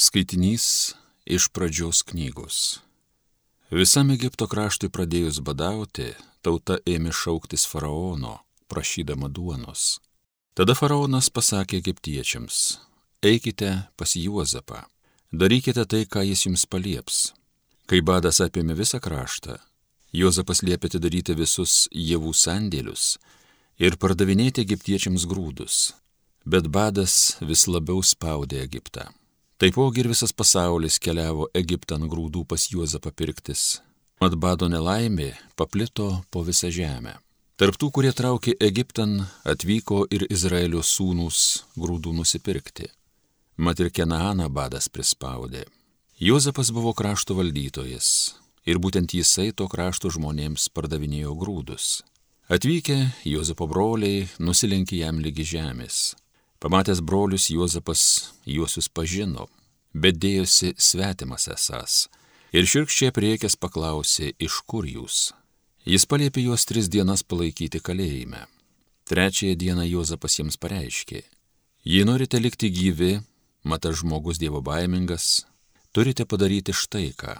Skaitinys iš pradžios knygos. Visam Egipto kraštui pradėjus badauti, tauta ėmė šauktis faraono, prašydama duonos. Tada faraonas pasakė egiptiečiams, eikite pas Juozapą, darykite tai, ką jis jums palieps. Kai badas apėmė visą kraštą, Juozapas liepė atidaryti visus javų sandėlius ir pardavinėti egiptiečiams grūdus, bet badas vis labiau spaudė Egiptą. Taipogi ir visas pasaulis keliavo Egiptan grūdų pas Juozapą pirktis. Mat bado nelaimė paplito po visą žemę. Tarptų, kurie traukė Egiptan, atvyko ir Izraelio sūnus grūdų nusipirkti. Mat ir Kenaaną badas prispaudė. Juozapas buvo krašto valdytojas ir būtent jisai to krašto žmonėms pardavinėjo grūdus. Atvykę Juozapo broliai nusilenkė jam lygi žemės. Pamatęs brolius Juozapas juosius pažino, bet dėjosi svetimas esas ir širkščiai priekęs paklausė, iš kur jūs. Jis paliepė juos tris dienas palaikyti kalėjime. Trečiąją dieną Juozapas jiems pareiškė, jei norite likti gyvi, mata žmogus dievo baimingas, turite padaryti štai ką.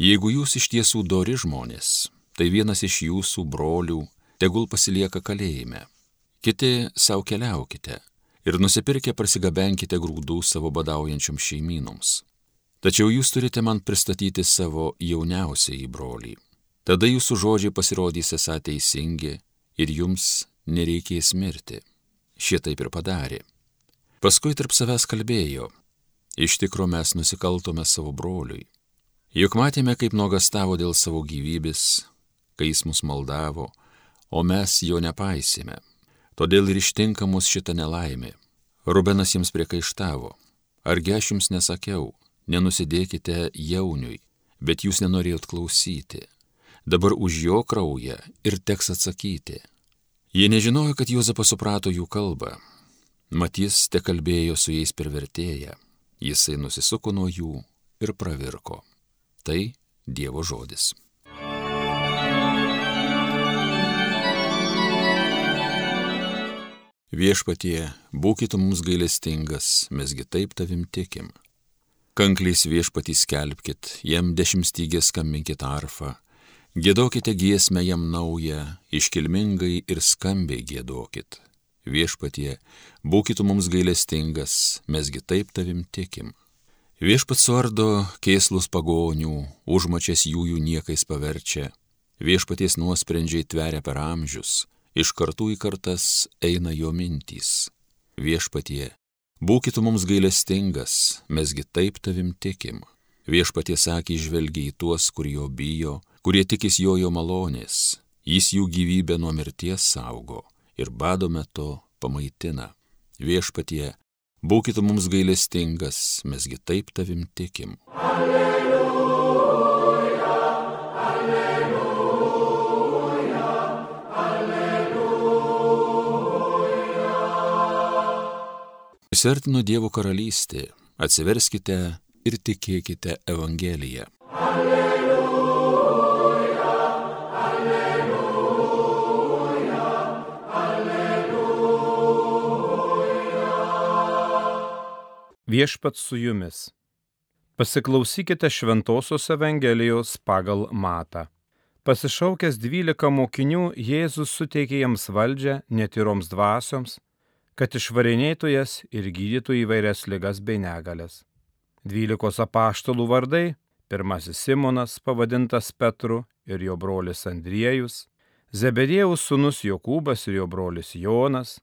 Jeigu jūs iš tiesų dori žmonės, tai vienas iš jūsų brolių tegul pasilieka kalėjime. Kiti savo keliaukite ir nusipirkę prasigabenkite grūdų savo badaujančiam šeimynoms. Tačiau jūs turite man pristatyti savo jauniausiai brolį. Tada jūsų žodžiai pasirodys esą teisingi ir jums nereikės mirti. Šitaip ir padarė. Paskui tarp savęs kalbėjo, iš tikro mes nusikaltome savo broliui. Juk matėme, kaip nuogastavo dėl savo gyvybės, kai jis mus maldavo, o mes jo nepaisėme. Todėl ir ištinka mus šitą nelaimę. Rubenas jiems priekaištavo. Argi aš jums nesakiau, nenusidėkite jauniui, bet jūs nenorėjot klausyti. Dabar už jo kraują ir teks atsakyti. Jie nežinojo, kad Juozapas suprato jų kalbą. Matys te kalbėjo su jais per vertėją. Jisai nusisuko nuo jų ir pravirko. Tai Dievo žodis. Viešpatie, būkite mums gailestingas, mesgi taip tavim tikim. Kankliais viešpatį skelbkit, jam dešimtstygės skambinkit arfą, gėdokite giesmę jam naują, iškilmingai ir skambiai gėdokit. Viešpatie, būkite mums gailestingas, mesgi taip tavim tikim. Viešpats suardo kėslus pagonių, užmačias jų jų niekais paverčia, viešpaties nuosprendžiai tveria per amžius, iš kartų į kartas eina jo mintys. Viešpatie, būkite mums gailestingas, mesgi taip tavim tikim. Viešpatie sakė, žvelgia į tuos, kur jo bijo, kurie tikis jo jo malonės, jis jų gyvybę nuo mirties saugo ir bado metu pamaitina. Viešpatie, būkite mums gailestingas, mesgi taip tavim tikim. Alleluja. Prisertino Dievo karalystė, atsiverskite ir tikėkite Evangeliją. Alleluja, alleluja, alleluja. Viešpat su jumis. Pasiklausykite Šventojios Evangelijos pagal Matą. Pasišaukęs dvylika mokinių, Jėzus suteikė jiems valdžią netyroms dvasioms kad išvarinėtų jas ir gydytų įvairias ligas bei negalės. Dvylikos apaštalų vardai - pirmasis Simonas, pavadintas Petru ir jo brolis Andriejus, Zebedėjaus sūnus Jokūbas ir jo brolis Jonas,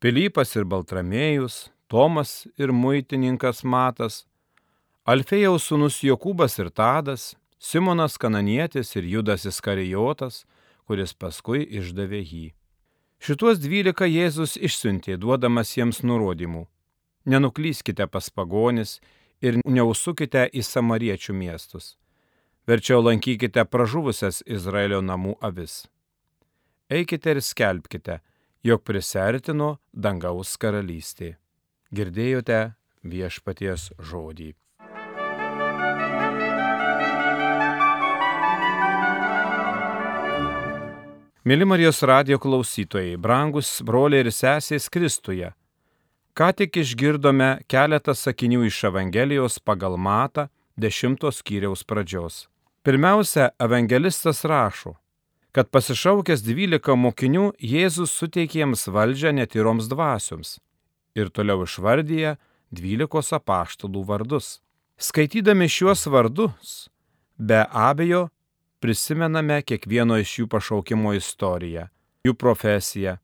Pilypas ir Baltramėjus, Tomas ir muitininkas Matas, Alfėjaus sūnus Jokūbas ir Tadas, Simonas Kananietis ir Judas Iskarijotas, kuris paskui išdavė jį. Šituos dvylika Jėzus išsiuntė, duodamas jiems nurodymų. Nenuklyskite pas pagonis ir neusukite į samariečių miestus. Verčiau lankykite pražuvusias Izraelio namų avis. Eikite ir skelbkite, jog prisertino dangaus karalystė. Girdėjote viešpaties žodį. Mėly Marijos radio klausytojai, brangus broliai ir sesės Kristuje, Ką tik išgirdome keletą sakinių iš Evangelijos pagal Matą dešimtos skyriaus pradžios. Pirmiausia, evangelistas rašo, kad pasišaukęs dvylika mokinių Jėzus suteikė jiems valdžią netyroms dvasioms ir toliau išvardyja dvylikos apaštalų vardus. Skaitydami šiuos vardus, be abejo, prisimename kiekvieno iš jų pašaukimo istoriją, jų profesiją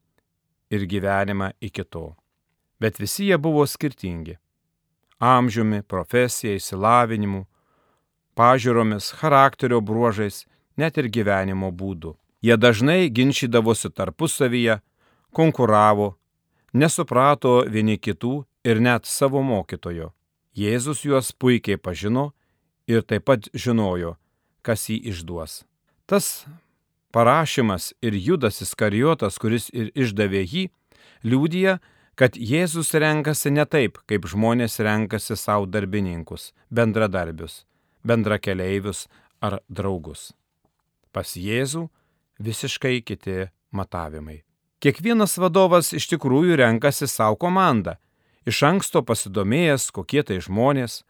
ir gyvenimą iki to bet visi jie buvo skirtingi - amžiumi, profesija, įsilavinimu, pažiūromis, charakterio bruožais, net ir gyvenimo būdu. Jie dažnai ginčydavosi tarpusavyje, konkuravo, nesuprato vieni kitų ir net savo mokytojo. Jėzus juos puikiai pažino ir taip pat žinojo, kas jį išduos. Tas parašymas ir Judas Iskarijotas, kuris ir išdavė jį, liūdija, kad Jėzus renkasi ne taip, kaip žmonės renkasi savo darbininkus, bendradarbius, bendrakeleivius ar draugus. Pas Jėzų visiškai kiti matavimai. Kiekvienas vadovas iš tikrųjų renkasi savo komandą, iš anksto pasidomėjęs, kokie tai žmonės,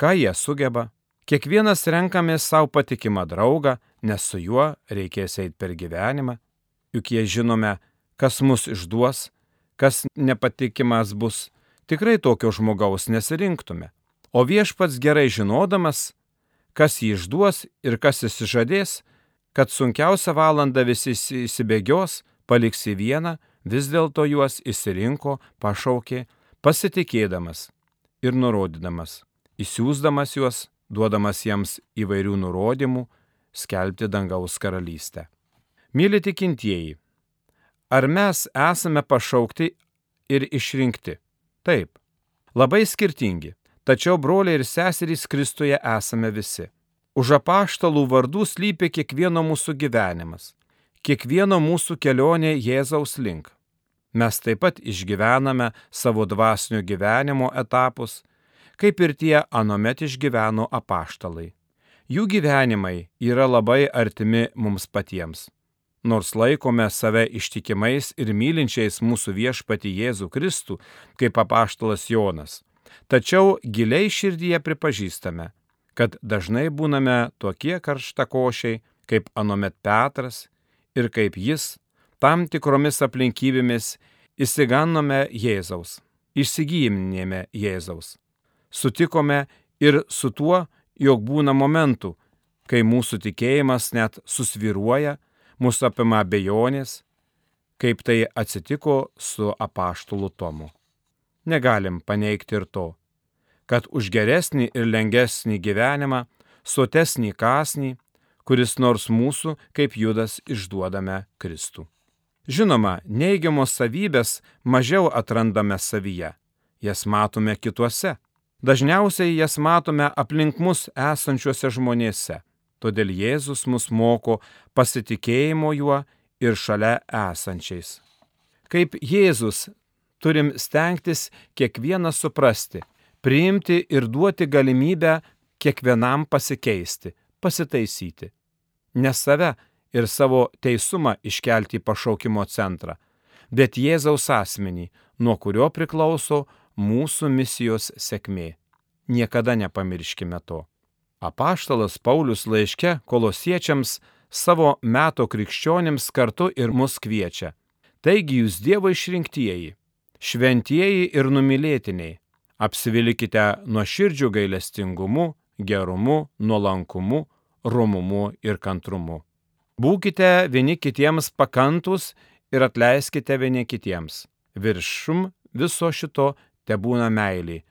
ką jie sugeba. Kiekvienas renkamės savo patikimą draugą, nes su juo reikės eiti per gyvenimą, juk jie žinome, kas mus išduos kas nepatikimas bus, tikrai tokio žmogaus nesirinktume. O viešpats gerai žinodamas, kas jį išduos ir kas įsižadės, kad sunkiausią valandą visi įsibėgios, paliks į vieną, vis dėlto juos įsirinko, pašaukė, pasitikėdamas ir nurodydamas, įsiūsdamas juos, duodamas jiems įvairių nurodymų, skelbti dangaus karalystę. Mėly tikintieji, Ar mes esame pašaukti ir išrinkti? Taip. Labai skirtingi, tačiau broliai ir seserys Kristuje esame visi. Už apaštalų vardų slypi kiekvieno mūsų gyvenimas, kiekvieno mūsų kelionė Jėzaus link. Mes taip pat išgyvename savo dvasinio gyvenimo etapus, kaip ir tie anomet išgyveno apaštalai. Jų gyvenimai yra labai artimi mums patiems nors laikome save ištikimais ir mylinčiais mūsų viešpati Jėzų Kristų, kaip apaštalas Jonas. Tačiau giliai širdyje pripažįstame, kad dažnai būname tokie karštakošiai, kaip anomet Petras ir kaip jis, tam tikromis aplinkybėmis įsigannome Jėzaus, išsigyjimnėme Jėzaus. Sutikome ir su tuo, jog būna momentų, kai mūsų tikėjimas net susviruoja, mūsų apima abejonės, kaip tai atsitiko su apaštulu Tomu. Negalim paneigti ir to, kad už geresnį ir lengvesnį gyvenimą, sotesnį kasnį, kuris nors mūsų kaip judas išduodame Kristų. Žinoma, neigiamos savybės mažiau atrandame savyje, jas matome kituose. Dažniausiai jas matome aplink mus esančiuose žmonėse. Todėl Jėzus mus moko pasitikėjimo juo ir šalia esančiais. Kaip Jėzus turim stengtis kiekvieną suprasti, priimti ir duoti galimybę kiekvienam pasikeisti, pasitaisyti. Ne save ir savo teisumą iškelti į pašaukimo centrą, bet Jėzaus asmenį, nuo kurio priklauso mūsų misijos sėkmė. Niekada nepamirškime to. Apaštalas Paulius laiške kolosiečiams savo meto krikščionims kartu ir mus kviečia. Taigi jūs Dievo išrinktieji, šventieji ir numylėtiniai, apsivilkite nuo širdžių gailestingumu, gerumu, nuolankumu, romumu ir kantrumu. Būkite vieni kitiems pakantus ir atleiskite vieni kitiems. Viršum viso šito te būna meilė,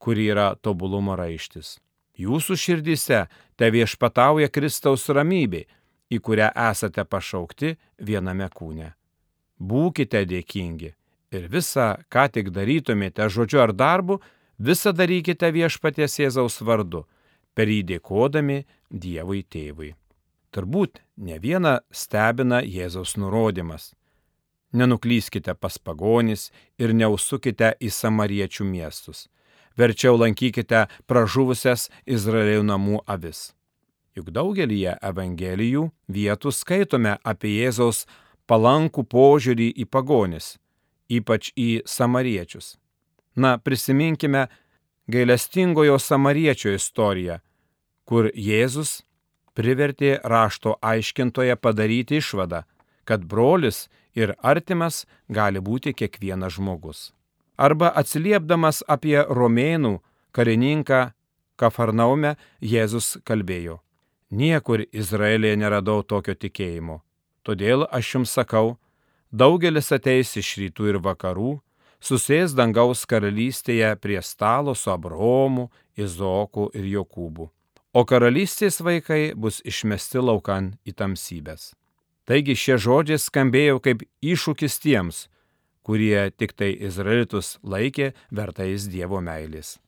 kuri yra tobulumo raištis. Jūsų širdise te viešpatauja Kristaus ramybė, į kurią esate pašaukti viename kūne. Būkite dėkingi ir visą, ką tik darytumėte žodžiu ar darbu, visą darykite viešpaties Jėzaus vardu, per jį dėkodami Dievui tėvui. Turbūt ne viena stebina Jėzaus nurodymas. Nenuklyskite pas pagonis ir neusukite į samariečių miestus verčiau lankykite pražuvusias Izraelio namų avis. Juk daugelį Evangelijų vietų skaitome apie Jėzaus palankų požiūrį į pagonis, ypač į samariečius. Na, prisiminkime gailestingojo samariečio istoriją, kur Jėzus privertė rašto aiškintoje padaryti išvadą, kad brolis ir artimas gali būti kiekvienas žmogus. Arba atsiliepdamas apie romėnų karininką Kafarnaume, Jėzus kalbėjo. Niekur Izraelėje neradau tokio tikėjimo. Todėl aš jums sakau, daugelis ateis iš rytų ir vakarų, susės dangaus karalystėje prie stalo su Abraomu, Izoku ir Jokūbu, o karalystės vaikai bus išmesti laukan į tamsybės. Taigi šie žodžiai skambėjo kaip iššūkis tiems, kurie tik tai Izraelitus laikė vertais Dievo meilės.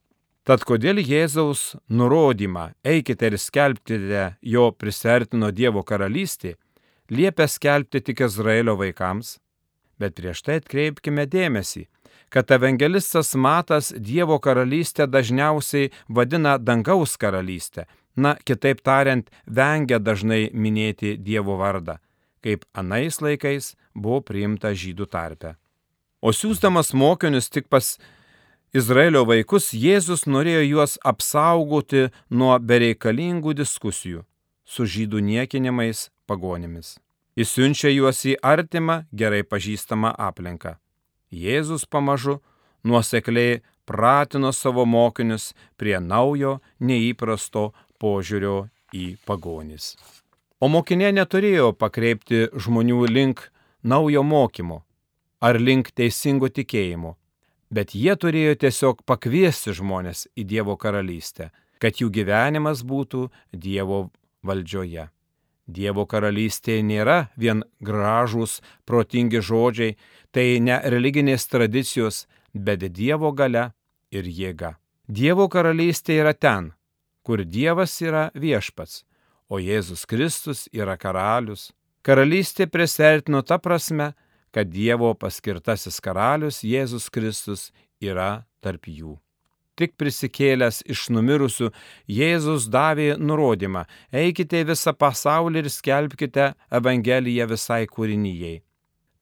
Tad kodėl Jėzaus nurodymą eikite ir skelbkite jo prisertino Dievo karalystė, liepia skelbti tik Izraelio vaikams? Bet prieš tai atkreipkime dėmesį, kad evangelistas Matas Dievo karalystę dažniausiai vadina dangaus karalystę, na, kitaip tariant, vengia dažnai minėti Dievo vardą, kaip anais laikais buvo priimta žydų tarpe. O siūsdamas mokinius tik pas Izraelio vaikus, Jėzus norėjo juos apsaugoti nuo bereikalingų diskusijų su žydų niekinimais pagonimis. Jis siunčia juos į artimą, gerai pažįstamą aplinką. Jėzus pamažu nuosekliai pratino savo mokinius prie naujo, neįprasto požiūrio į pagonis. O mokinė neturėjo pakreipti žmonių link naujo mokymo ar link teisingo tikėjimo, bet jie turėjo tiesiog pakviesti žmonės į Dievo karalystę, kad jų gyvenimas būtų Dievo valdžioje. Dievo karalystė nėra vien gražūs, protingi žodžiai, tai ne religinės tradicijos, bet Dievo gale ir jėga. Dievo karalystė yra ten, kur Dievas yra viešpats, o Jėzus Kristus yra karalius. Karalystė prisertino ta prasme, kad Dievo paskirtasis karalius Jėzus Kristus yra tarp jų. Tik prisikėlęs iš numirusių, Jėzus davė nurodymą - eikite visą pasaulį ir skelbkite Evangeliją visai kūrinyjei.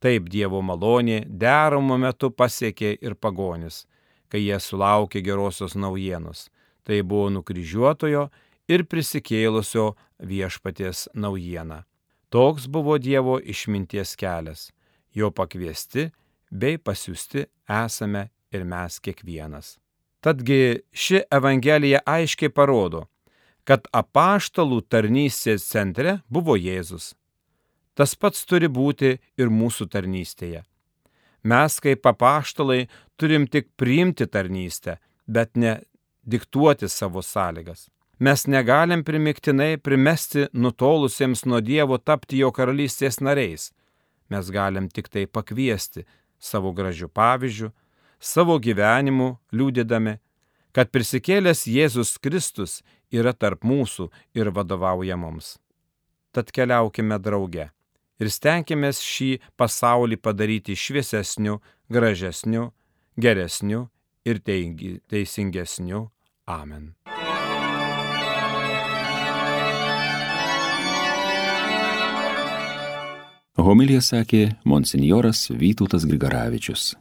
Taip Dievo malonė deramo metu pasiekė ir pagonis, kai jie sulaukė gerosios naujienos. Tai buvo nukryžiuotojo ir prisikėlusio viešpaties naujiena. Toks buvo Dievo išminties kelias jo pakviesti bei pasiūsti esame ir mes kiekvienas. Tadgi ši Evangelija aiškiai parodo, kad apaštalų tarnystės centre buvo Jėzus. Tas pats turi būti ir mūsų tarnystėje. Mes kaip apaštalai turim tik priimti tarnystę, bet ne diktuoti savo sąlygas. Mes negalim primiktinai primesti nutolusiems nuo Dievo tapti jo karalystės nariais mes galim tik tai pakviesti savo gražių pavyzdžių, savo gyvenimu liūdėdami, kad prisikėlęs Jėzus Kristus yra tarp mūsų ir vadovauja mums. Tad keliaukime drauge ir stenkime šį pasaulį padaryti šviesesniu, gražesniu, geresniu ir teisingesniu. Amen. Homilija sakė monsinjoras Vytautas Grigaravičius.